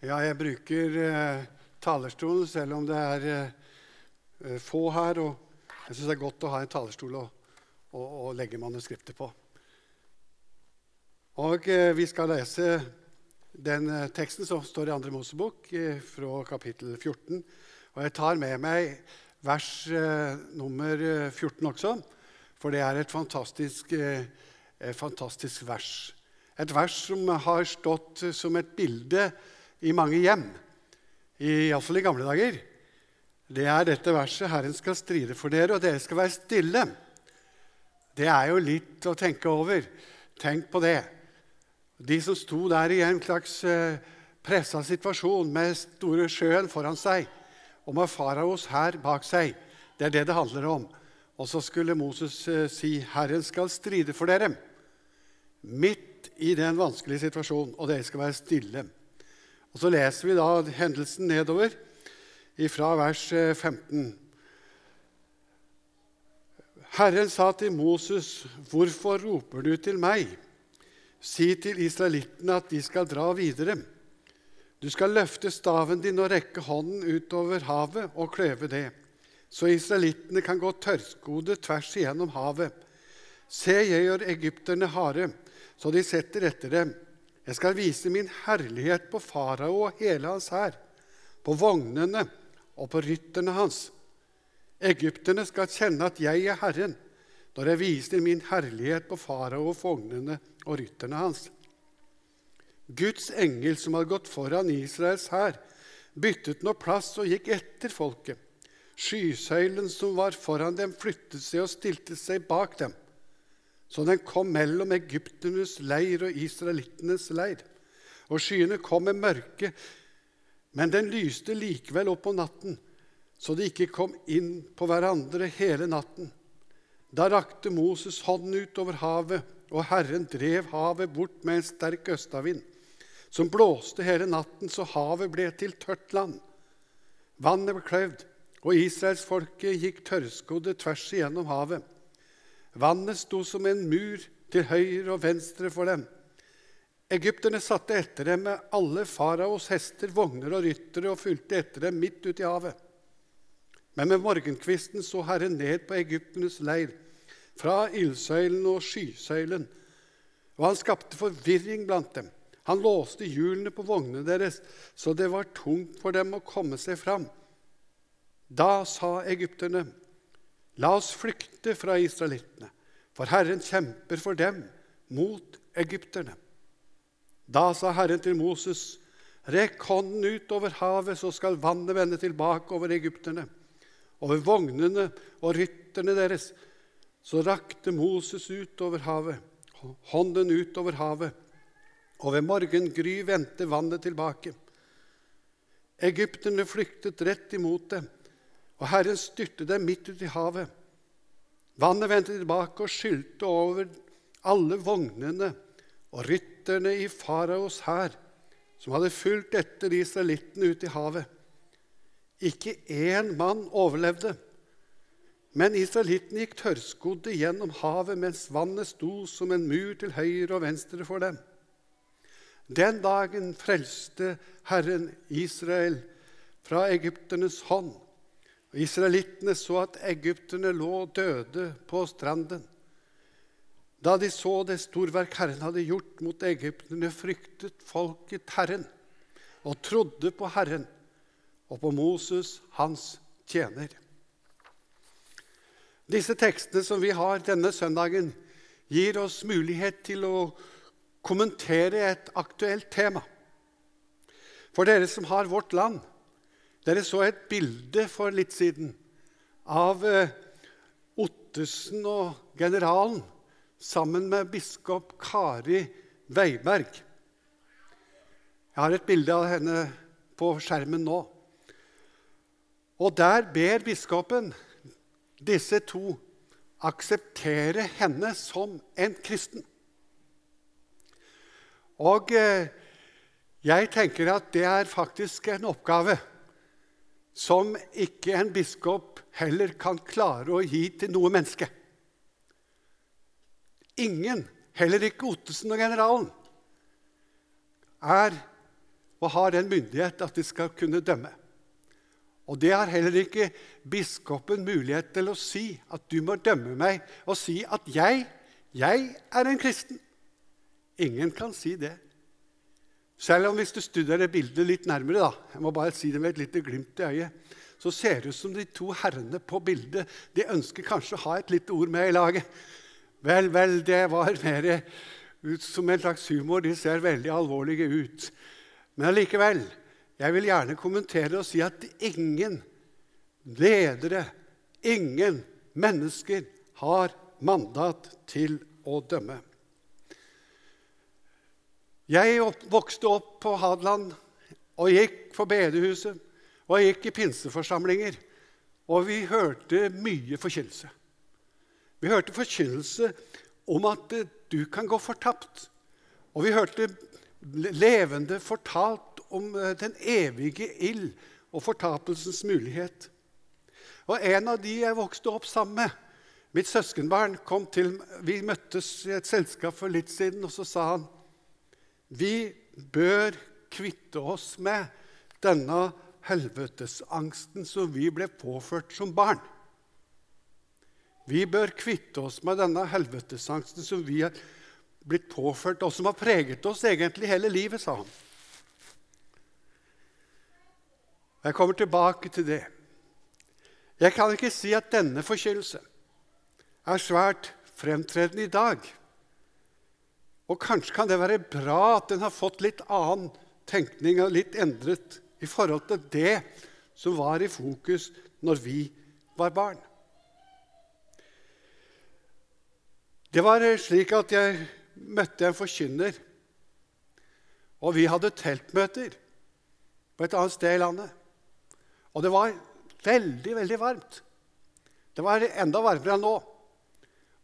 Ja, jeg bruker eh, talerstolen selv om det er eh, få her. Og jeg syns det er godt å ha en talerstol å, å, å legge manuskriptet på. Og eh, vi skal lese den eh, teksten som står i Andre Mosebok, eh, fra kapittel 14. Og jeg tar med meg vers eh, nummer 14 også, for det er et fantastisk, fantastisk vers. Et vers som har stått som et bilde i mange hjem, iallfall i gamle dager, det er dette verset 'Herren skal stride for dere, og dere skal være stille'. Det er jo litt å tenke over. Tenk på det. De som sto der i en slags eh, pressa situasjon med store sjøen foran seg og med faraos hær bak seg. Det er det det handler om. Og så skulle Moses eh, si, 'Herren skal stride for dere', midt i den vanskelige situasjonen, og dere skal være stille. Og Så leser vi da hendelsen nedover fra vers 15. Eh, Herren sa til Moses, 'Hvorfor roper du til meg?' Si til israelittene at de skal dra videre. Du skal løfte staven din og rekke hånden utover havet og kløve det, så israelittene kan gå tørrskodet tvers igjennom havet. Se, jeg gjør egypterne harde, så de setter etter dem. Jeg skal vise min herlighet på farao og hele hans hær, på vognene og på rytterne hans. Egypterne skal kjenne at jeg er Herren, når jeg viser min herlighet på farao og vognene og rytterne hans. Guds engel, som hadde gått foran Israels hær, byttet nå plass og gikk etter folket. Skysøylen som var foran dem, flyttet seg og stilte seg bak dem så den kom mellom egypternes leir og israelittenes leir. Og skyene kom med mørke, men den lyste likevel opp på natten, så de ikke kom inn på hverandre hele natten. Da rakte Moses hånden ut over havet, og Herren drev havet bort med en sterk østavind, som blåste hele natten så havet ble til tørt land. Vannet ble kløvd, og israelsfolket gikk tørrskodde tvers igjennom havet. Vannet sto som en mur til høyre og venstre for dem. Egypterne satte etter dem med alle faraos hester, vogner og ryttere og fulgte etter dem midt ute i havet. Men med morgenkvisten så Herren ned på egypternes leir, fra ildsøylen og skysøylen, og han skapte forvirring blant dem. Han låste hjulene på vognene deres, så det var tungt for dem å komme seg fram. Da sa egypterne, La oss flykte fra israelittene, for Herren kjemper for dem mot egypterne. Da sa Herren til Moses, rekk hånden ut over havet, så skal vannet vende tilbake over egypterne, over vognene og rytterne deres. Så rakte Moses ut over havet, hånden ut over havet, og ved morgengry vendte vannet tilbake. Egypterne flyktet rett imot dem og Herren styrte dem midt ut i havet. Vannet vendte tilbake og skylte over alle vognene og rytterne i faraos hær, som hadde fulgt etter israelittene ut i havet. Ikke én mann overlevde, men israelittene gikk tørrskodde gjennom havet mens vannet sto som en mur til høyre og venstre for dem. Den dagen frelste Herren Israel fra egypternes hånd og Israelittene så at egypterne lå døde på stranden. Da de så det storverk Herren hadde gjort mot egypterne, fryktet folket Herren og trodde på Herren og på Moses, hans tjener. Disse tekstene som vi har denne søndagen, gir oss mulighet til å kommentere et aktuelt tema. For dere som har Vårt Land, dere så et bilde for litt siden av eh, Ottesen og generalen sammen med biskop Kari Weiberg. Jeg har et bilde av henne på skjermen nå. Og der ber biskopen disse to akseptere henne som en kristen. Og eh, jeg tenker at det er faktisk en oppgave som ikke en biskop heller kan klare å gi til noe menneske. Ingen, heller ikke Ottesen og generalen, er og har den myndighet at de skal kunne dømme. Og det har heller ikke biskopen mulighet til å si, at du må dømme meg og si at jeg, jeg er en kristen. Ingen kan si det. Selv om hvis du studerer bildet litt nærmere, da, jeg må bare si det med et lite glimt i øyet, så ser det ut som de to herrene på bildet de ønsker kanskje å ha et lite ord med i laget. Vel, vel, det var mer ut som en slags humor. De ser veldig alvorlige ut. Men allikevel, jeg vil gjerne kommentere og si at ingen ledere, ingen mennesker, har mandat til å dømme. Jeg vokste opp på Hadeland og gikk på bedehuset og gikk i pinseforsamlinger. Og vi hørte mye forkynnelse. Vi hørte forkynnelse om at du kan gå fortapt. Og vi hørte levende fortalt om eh, den evige ild og fortapelsens mulighet. Og En av de jeg vokste opp sammen med, mitt søskenbarn, kom til Vi møttes i et selskap for litt siden, og så sa han vi bør kvitte oss med denne helvetesangsten som vi ble påført som barn. Vi bør kvitte oss med denne helvetesangsten som vi har blitt påført, og som har preget oss egentlig hele livet, sa han. Jeg kommer tilbake til det. Jeg kan ikke si at denne forkynnelse er svært fremtredende i dag. Og kanskje kan det være bra at den har fått litt annen tenkning og litt endret i forhold til det som var i fokus når vi var barn. Det var slik at jeg møtte en forkynner, og vi hadde teltmøter på et annet sted i landet. Og det var veldig, veldig varmt. Det var enda varmere enn nå.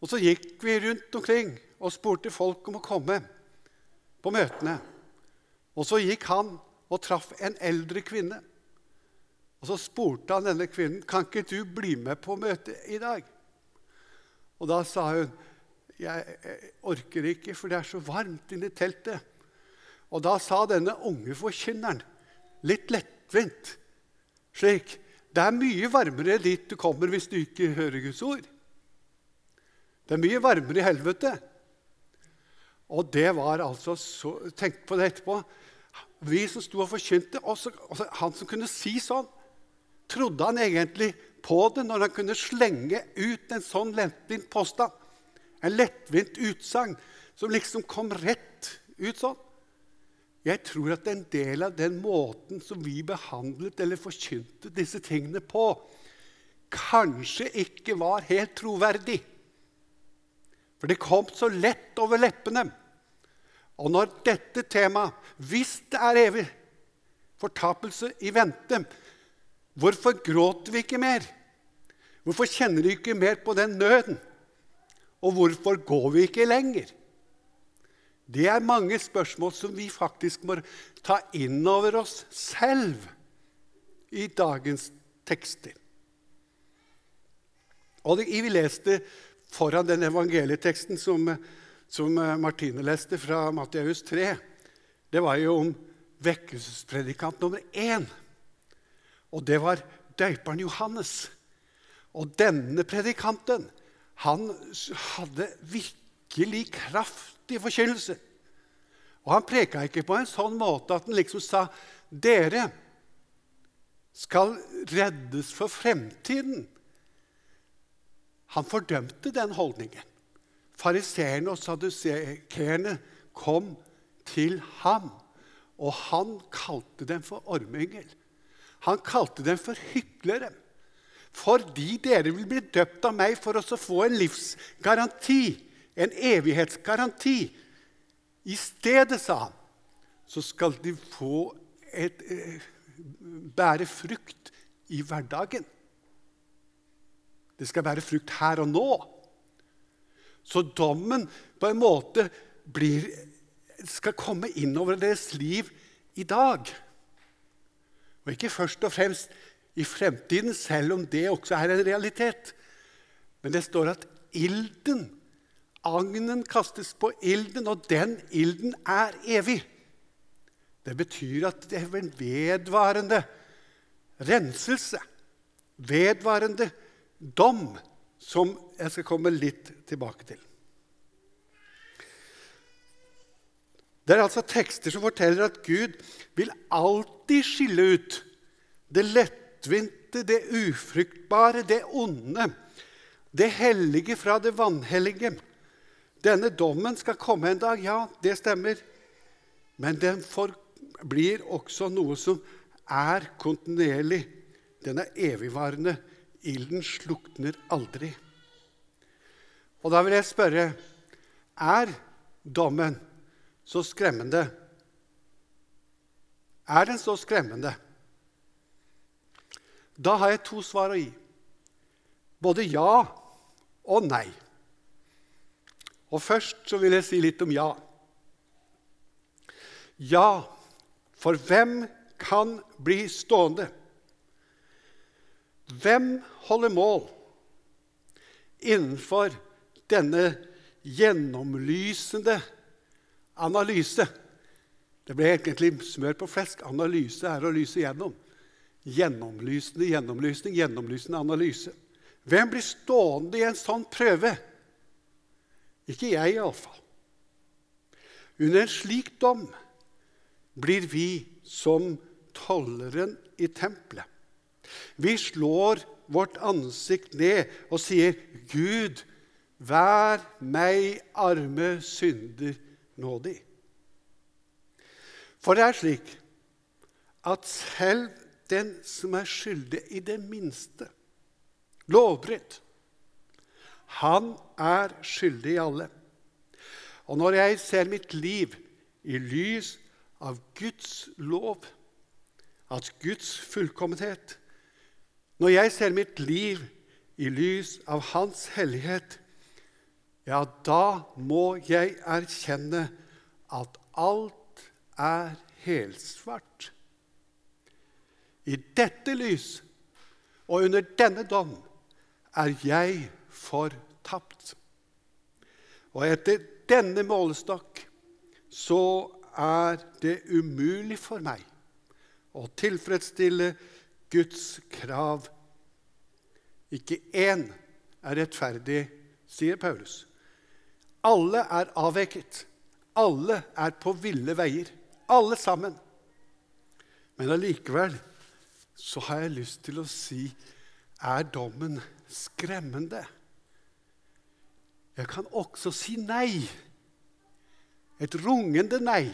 Og så gikk vi rundt omkring og spurte folk om å komme på møtene. Og så gikk han og traff en eldre kvinne. Og Så spurte han denne kvinnen kan ikke du bli med på møtet i dag. Og Da sa hun jeg orker ikke, for det er så varmt inne i teltet. Og Da sa denne unge forkynneren, litt lettvint slik. Det er mye varmere dit du kommer hvis du ikke hører Guds ord. Det er mye varmere i helvete. Og det var altså så Tenk på det etterpå. Vi som sto og forkynte, også, også han som kunne si sånn, trodde han egentlig på det når han kunne slenge ut en sånn lettvint påstand? En lettvint utsagn som liksom kom rett ut sånn? Jeg tror at en del av den måten som vi behandlet eller forkynte disse tingene på, kanskje ikke var helt troverdig. For det kom så lett over leppene. Og når dette temaet, hvis det er evig fortapelse i vente, hvorfor gråter vi ikke mer? Hvorfor kjenner vi ikke mer på den nøden? Og hvorfor går vi ikke lenger? Det er mange spørsmål som vi faktisk må ta inn over oss selv i dagens tekster. Og Vi leste foran den evangelieteksten som, som Martine leste fra Matteus 3. Det var jo om vekkelsespredikant nummer én. Og det var døperen Johannes. Og denne predikanten han hadde virkelig kraftig forkynnelse. Og han preka ikke på en sånn måte at han liksom sa dere skal reddes for fremtiden. Han fordømte den holdningen. Fariseerne og saduseerne kom til ham, og han kalte dem for ormingel. Han kalte dem for hyklere. Fordi dere vil bli døpt av meg for å få en livsgaranti en evighetsgaranti. I stedet, sa han, så skal de få et, eh, bære frukt i hverdagen. Det skal være frukt her og nå. Så dommen på en måte blir, skal komme innover deres liv i dag. Og ikke først og fremst i fremtiden, selv om det også er en realitet. Men det står at ilden Agnen kastes på ilden, og den ilden er evig. Det betyr at det er en vedvarende renselse, vedvarende dom, som jeg skal komme litt tilbake til. Det er altså tekster som forteller at Gud vil alltid skille ut det lettvinte, det ufruktbare, det onde, det hellige fra det vanhellige. Denne dommen skal komme en dag, ja, det stemmer. Men den blir også noe som er kontinuerlig. Den er evigvarende. Ilden slukner aldri. Og da vil jeg spørre er dommen så skremmende? Er den så skremmende? Da har jeg to svar å gi. Både ja og nei. Og først så vil jeg si litt om ja. Ja, for hvem kan bli stående? Hvem holder mål innenfor denne gjennomlysende analyse. Det ble egentlig smør på flesk. Analyse er å lyse gjennom. Gjennomlysende gjennomlysning, gjennomlysende analyse. Hvem blir stående i en sånn prøve? Ikke jeg, iallfall. Under en slik dom blir vi som tolleren i tempelet. Vi slår vårt ansikt ned og sier, 'Gud, vær meg arme synder nådig. For det er slik at selv den som er skyldig i det minste lovbrudd, han er skyldig i alle. Og når jeg ser mitt liv i lys av Guds lov, at Guds fullkommenhet Når jeg ser mitt liv i lys av Hans hellighet, ja, da må jeg erkjenne at alt er helsvart. I dette lys og under denne dom er jeg fortapt. Og etter denne målestokk så er det umulig for meg å tilfredsstille Guds krav. Ikke én er rettferdig, sier Paulus. Alle er avveket. Alle er på ville veier. Alle sammen. Men allikevel så har jeg lyst til å si er dommen skremmende? Jeg kan også si nei. Et rungende nei.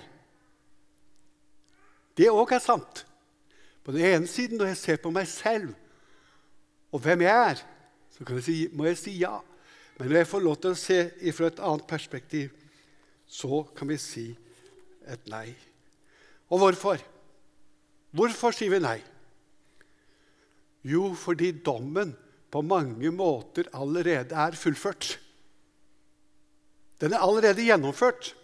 Det òg er sant. På den ene siden, når jeg ser på meg selv og hvem jeg er, så jeg si, må jeg si ja. Men når jeg får lov til å se fra et annet perspektiv, så kan vi si et nei. Og hvorfor? Hvorfor sier vi nei? Jo, fordi dommen på mange måter allerede er fullført. Den er allerede gjennomført.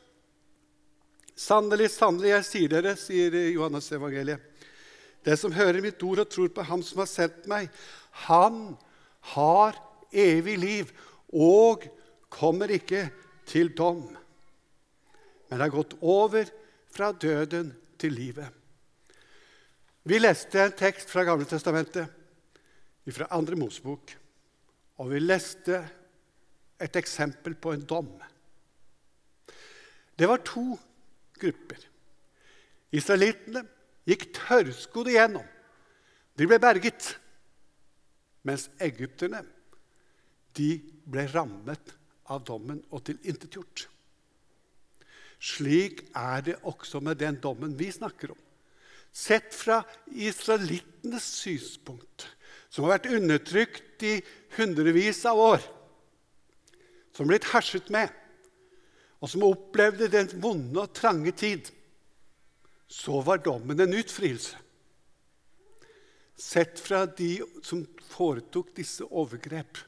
Sannelig, sannelig, jeg sier dere, sier Johannes evangeliet. Det som hører mitt ord og tror på Ham som har sendt meg, han har evig liv og kommer ikke til dom, men har gått over fra døden til livet. Vi leste en tekst fra Gamle Testamentet, fra Andre Mosebok, og vi leste et eksempel på en dom. Det var to grupper. Israelittene gikk tørrskodd igjennom. De ble berget. Mens egypterne de ble rammet av dommen og tilintetgjort. Slik er det også med den dommen vi snakker om. Sett fra israelittenes synspunkt, som har vært undertrykt i hundrevis av år, som blitt herset med, og som opplevde den vonde og trange tid, så var dommen en utfrielse. Sett fra de som foretok disse overgrep,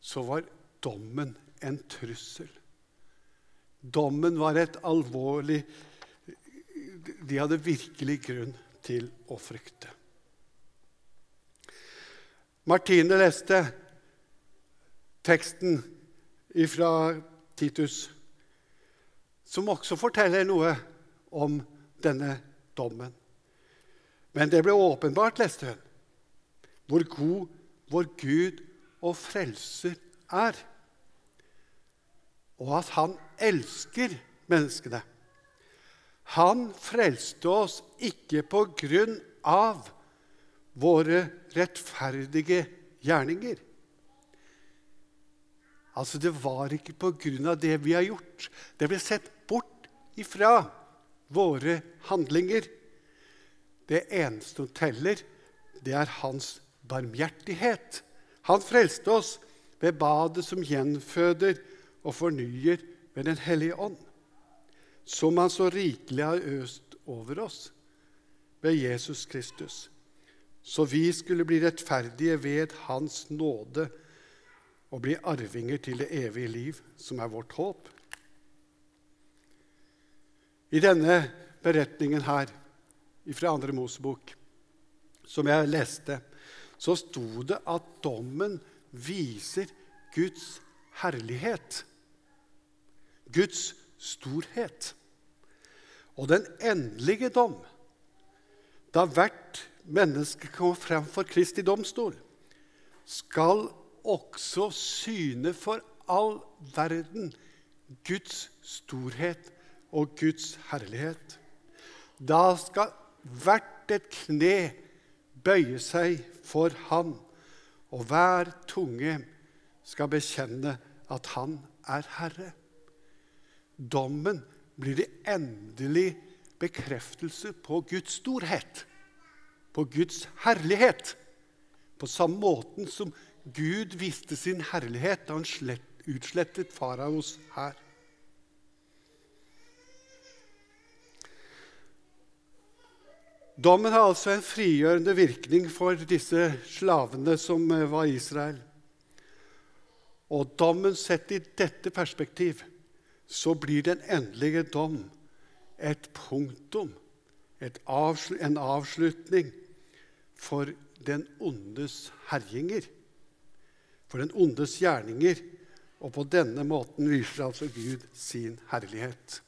så var dommen en trussel. Dommen var et alvorlig De hadde virkelig grunn til å frykte. Martine leste teksten fra Titus, som også forteller noe om denne dommen. Men det ble åpenbart, leste hun, hvor god vår Gud og Frelser er. Og at han elsker menneskene. Han frelste oss ikke på grunn av våre rettferdige gjerninger. Altså, Det var ikke på grunn av det vi har gjort. Det ble sett bort ifra våre handlinger. Det eneste som teller, det er hans barmhjertighet. Han frelste oss ved badet som gjenføder og fornyer ved Den hellige ånd, som han så rikelig har øst over oss ved Jesus Kristus, så vi skulle bli rettferdige ved Hans nåde og bli arvinger til det evige liv, som er vårt håp. I denne beretningen her fra Andre Mosebok, som jeg leste, så sto det at dommen viser Guds herlighet. Guds storhet. Og den endelige dom, da hvert menneske kommer frem for Kristi domstol, skal også syne for all verden Guds storhet og Guds herlighet. Da skal hvert et kne bøye seg for Han, og hver tunge skal bekjenne at Han er Herre. Dommen blir det endelig bekreftelse på Guds storhet, på Guds herlighet. På samme måten som Gud viste sin herlighet da han slett, utslettet faraos hær. Dommen har altså en frigjørende virkning for disse slavene som eh, var Israel. Og dommen sett i dette perspektiv, så blir den endelige dom et punktum, et avsl en avslutning for den ondes herjinger for den ondes gjerninger. Og på denne måten viser altså Gud sin herlighet.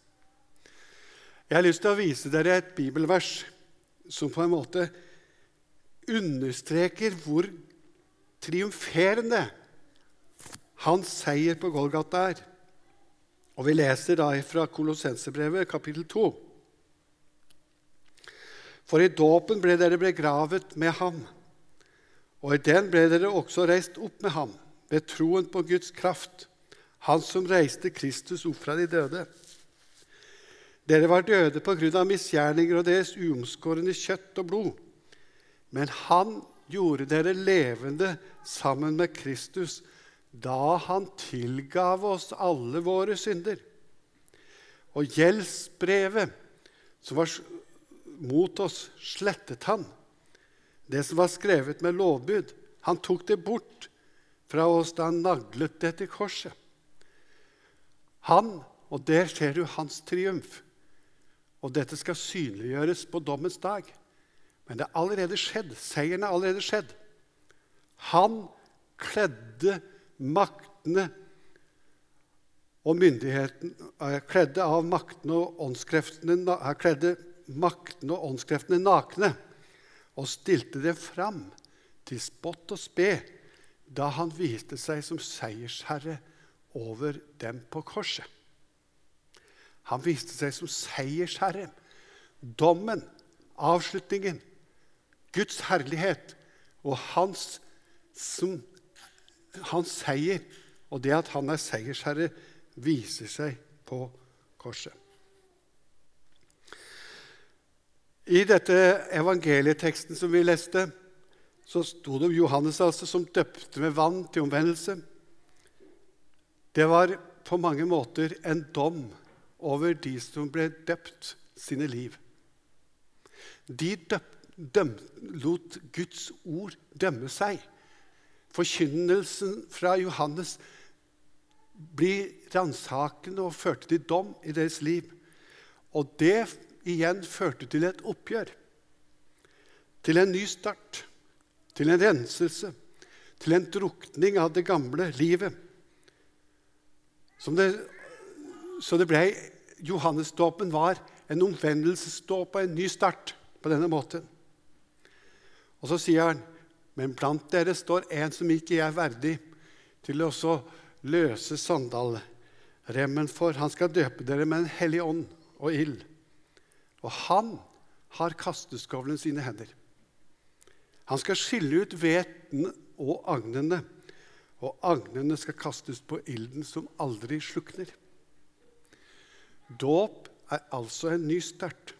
Jeg har lyst til å vise dere et bibelvers som på en måte understreker hvor triumferende hans seier på Golgata er. Og Vi leser da fra Kolossensebrevet, kapittel 2. For i dåpen ble dere begravet med ham og i den ble dere også reist opp med ham, ved troen på Guds kraft, han som reiste Kristus opp fra de døde. Dere var døde på grunn av misgjerninger og deres uomskårne kjøtt og blod. Men han gjorde dere levende sammen med Kristus da han tilgav oss alle våre synder. Og gjeldsbrevet som var mot oss, slettet han det som var skrevet med lovbud. Han tok det bort fra oss da han naglet det til korset. Han, og der ser du hans triumf. Og dette skal synliggjøres på dommens dag. Men det er allerede skjedd. Seieren er allerede skjedd. Han kledde maktene og myndigheten eh, Kledde av maktene og åndskreftene, eh, kledde maktene og åndskreftene nakne og stilte dem fram til spott og spe da han viste seg som seiersherre over dem på korset. Han viste seg som seiersherre. Dommen, avslutningen, Guds herlighet og hans, som, hans seier og det at han er seiersherre, viser seg på korset. I dette evangelieteksten som vi leste, så sto det om Johannes altså, som døpte med vann til omvendelse. Det var på mange måter en dom over de som ble døpt sine liv. De døpt, døm, lot Guds ord dømme seg. Forkynnelsen fra Johannes blir ransakende og førte til dom i deres liv. Og det igjen førte til et oppgjør, til en ny start, til en renselse, til en drukning av det gamle livet. Som Det, så det ble Johannesdåpen var en omvendelsesdåp og en ny start på denne måten. Og så sier han, men blant dere står en som ikke er verdig til å løse sandalremmen for. Han skal døpe dere med en hellig ånd og ild. Og han har kasteskovlen sine hender. Han skal skille ut hveten og agnene, og agnene skal kastes på ilden som aldri slukner. Dåp er altså en ny start.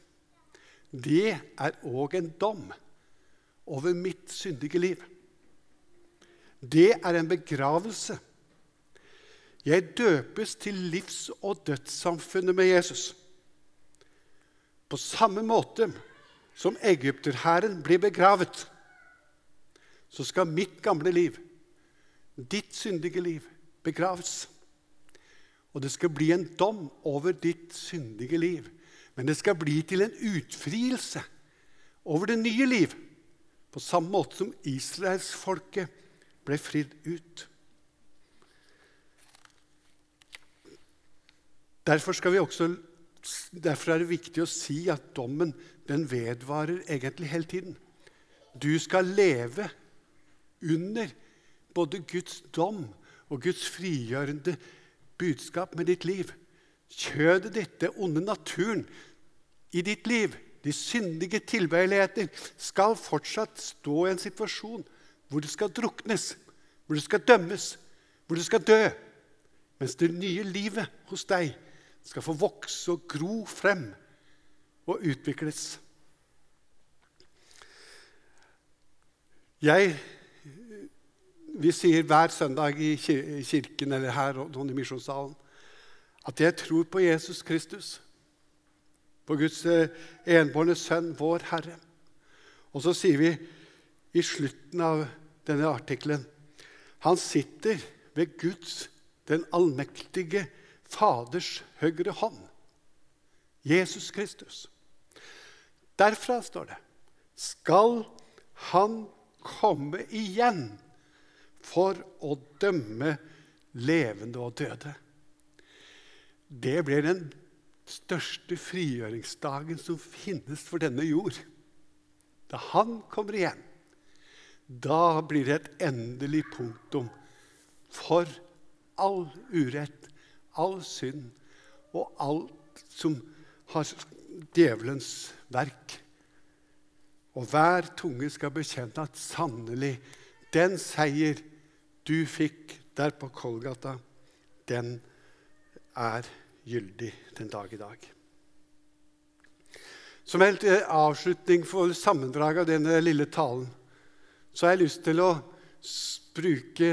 Det er òg en dom over mitt syndige liv. Det er en begravelse. Jeg døpes til livs- og dødssamfunnet med Jesus. På samme måte som egypterhæren blir begravet, så skal mitt gamle liv, ditt syndige liv, begraves. Og det skal bli en dom over ditt syndige liv. Men det skal bli til en utfrielse over det nye liv, på samme måte som israelsfolket ble fridd ut. Derfor, også, derfor, er det viktig å si at dommen den vedvarer egentlig hele tiden. Du skal leve under både Guds dom og Guds frigjørende budskap med ditt liv. Kjødet ditt, den onde naturen i ditt liv, de syndige tilbøyeligheter, skal fortsatt stå i en situasjon hvor det skal druknes, hvor det skal dømmes, hvor det skal dø. Mens det nye livet hos deg skal få vokse og gro frem og utvikles. Jeg vi sier hver søndag i kirken eller her i misjonssalen at jeg tror på Jesus Kristus, på Guds eh, enbårne sønn, vår Herre. Og så sier vi i slutten av denne artikkelen Han sitter ved Guds, den allmektige Faders høyre hånd. Jesus Kristus. Derfra står det skal han komme igjen for å dømme levende og døde. Det blir den største frigjøringsdagen som finnes for denne jord. Da han kommer igjen, da blir det et endelig punktum for all urett, all synd og alt som har djevelens verk. Og hver tunge skal bekjenne at sannelig den seier du fikk der på Kolgata, den er gyldig den dag i dag. Som helt avslutning for sammendraget av denne lille talen så har jeg lyst til å bruke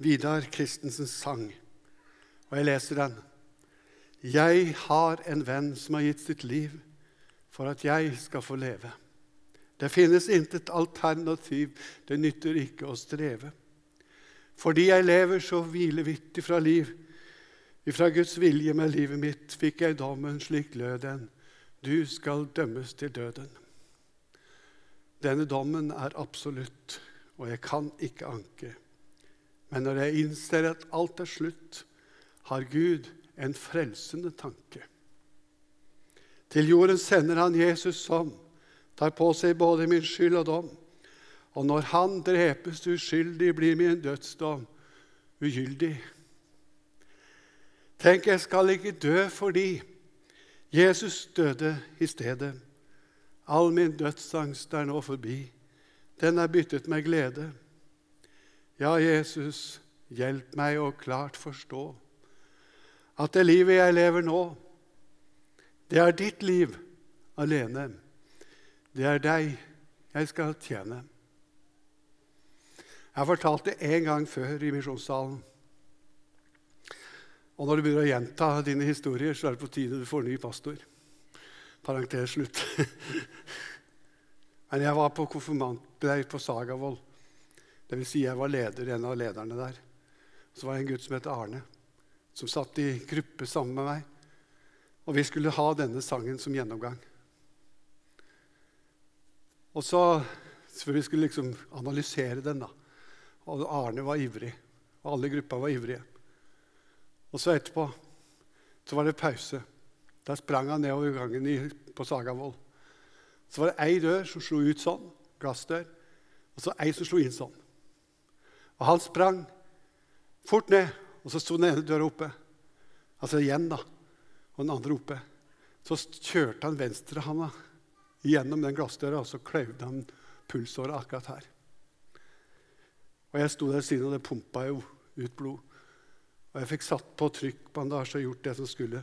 Vidar Christensens sang. Og jeg leser den. Jeg har en venn som har gitt sitt liv for at jeg skal få leve. Det finnes intet alternativ, det nytter ikke å streve. Fordi jeg lever så hvilevitt ifra liv, ifra Guds vilje med livet mitt, fikk jeg dommen slik lød den, du skal dømmes til døden. Denne dommen er absolutt, og jeg kan ikke anke. Men når jeg innser at alt er slutt, har Gud en frelsende tanke. Til jorden sender han Jesus som tar på seg både min skyld og dom. Og når han drepes uskyldig, blir min dødsdom ugyldig. Tenk, jeg skal ikke dø fordi Jesus døde i stedet. All min dødsangst er nå forbi. Den er byttet med glede. Ja, Jesus, hjelp meg å klart forstå at det livet jeg lever nå, det er ditt liv alene. Det er deg jeg skal tjene. Jeg har fortalt det en gang før i misjonssalen. Og når du begynner å gjenta dine historier, så er det på tide du får ny pastor. Parentes slutt. Men jeg var på konfirmantleir på Sagavoll. Dvs. Si jeg var leder, en av lederne der. Så var det en gutt som het Arne, som satt i gruppe sammen med meg. Og vi skulle ha denne sangen som gjennomgang. Og så, så Vi skulle liksom analysere den. da. Og Arne var ivrig, og alle i gruppa var ivrige. Og så etterpå så var det pause. Da sprang han nedover gangen i, på Sagavoll. Så var det ei dør som slo ut sånn, glassdør, og så ei som slo inn sånn. Og han sprang fort ned, og så sto den ene døra oppe. Altså igjen, da. Og den andre oppe. Så kjørte han venstrehanda gjennom den glassdøra, og så kløyvde han pulsåret akkurat her. Og jeg sto der siden, og det pumpa jo ut blod. Og jeg fikk satt på trykkbandasje og gjort det som skulle.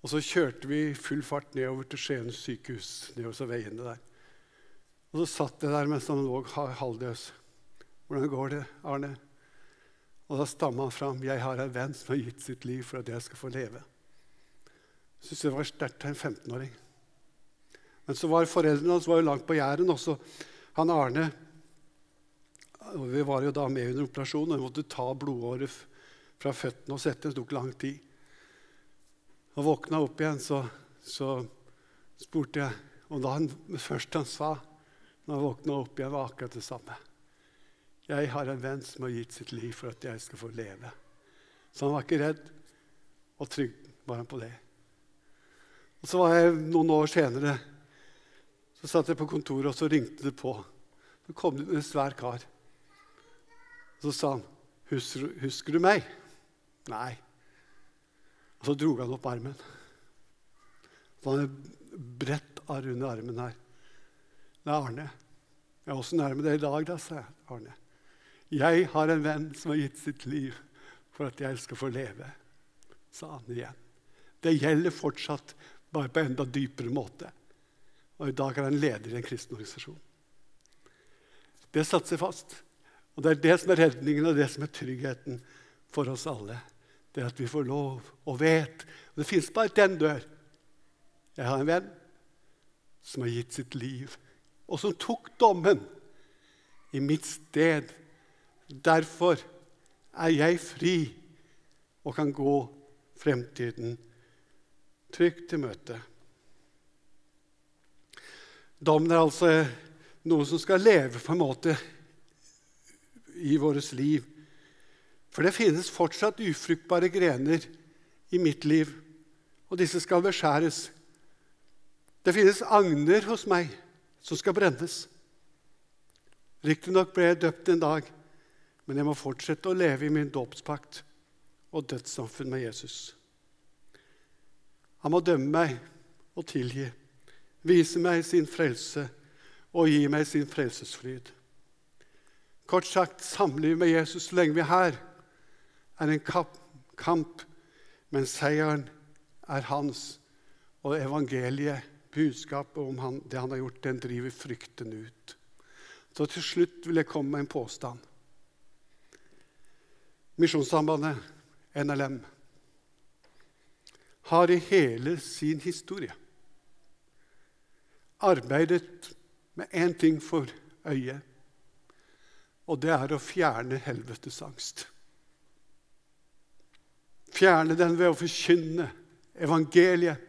Og så kjørte vi full fart nedover til Skien sykehus. nedover veiene der. Og så satt jeg der mens han lå halvdøs. 'Hvordan går det, Arne?' Og da stamma han fram. 'Jeg har en venn som har gitt sitt liv for at jeg skal få leve.' Jeg syntes det var sterkt av en 15-åring. Men så var foreldrene hans var jo langt på Jæren også. Han Arne og Vi var jo da med under operasjonen, og vi måtte ta blodåret fra føttene og sette. Det tok lang tid. Og våkna opp igjen, så, så spurte jeg Og da han, det første han sa når han våkna opp igjen, var akkurat det samme. Jeg har en venn som har gitt sitt liv for at jeg skal få leve. Så han var ikke redd, og trygg var han på det. Og Så var jeg noen år senere så satt jeg på kontoret, og så ringte det på. Så kom det en svær kar. Så sa han, 'Husker, husker du meg?' Nei. Og så dro han opp armen. Så han hadde bredt arr under armen her. Det er Arne. 'Åssen er det med deg i dag', da, sa. Arne. 'Jeg har en venn som har gitt sitt liv for at jeg skal få leve', sa han igjen. Det gjelder fortsatt, bare på en enda dypere måte. Og i dag er han leder i en kristen organisasjon. Det satser fast. Og Det er det som er redningen og det som er tryggheten for oss alle. Det er at vi får lov og vet. Og det fins bare den dør. Jeg har en venn som har gitt sitt liv, og som tok dommen i mitt sted. Derfor er jeg fri og kan gå fremtiden trygt til møte. Dommen er altså noe som skal leve på en måte i vårt liv. For det finnes fortsatt ufruktbare grener i mitt liv, og disse skal beskjæres. Det finnes agner hos meg som skal brennes. Riktignok ble jeg døpt en dag, men jeg må fortsette å leve i min dåpspakt og dødssamfunn med Jesus. Han må dømme meg og tilgi, vise meg sin frelse og gi meg sin frelsesfryd. Kort sagt, samlivet med Jesus så lenge vi er her, er en kamp, men seieren er hans. Og evangeliet, budskapet om han, det han har gjort, den driver frykten ut. Så til slutt vil jeg komme med en påstand. Misjonssambandet, NLM, har i hele sin historie arbeidet med én ting for øyet og det er å fjerne helvetes angst. Fjerne den ved å forkynne evangeliet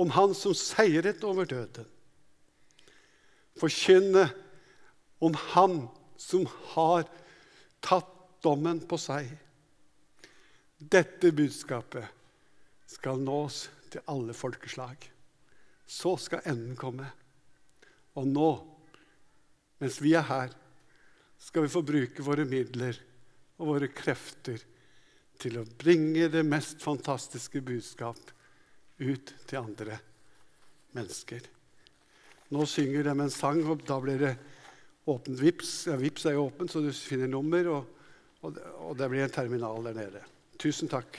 om Han som seiret over døden. Forkynne om Han som har tatt dommen på seg. Dette budskapet skal nås til alle folkeslag. Så skal enden komme. Og nå, mens vi er her, skal vi få bruke våre midler og våre krefter til å bringe det mest fantastiske budskap ut til andre mennesker. Nå synger de en sang, og da blir det åpent VIPS. Ja, VIPS er jo åpen, så du finner nummer, og, og, og det blir en terminal der nede. Tusen takk.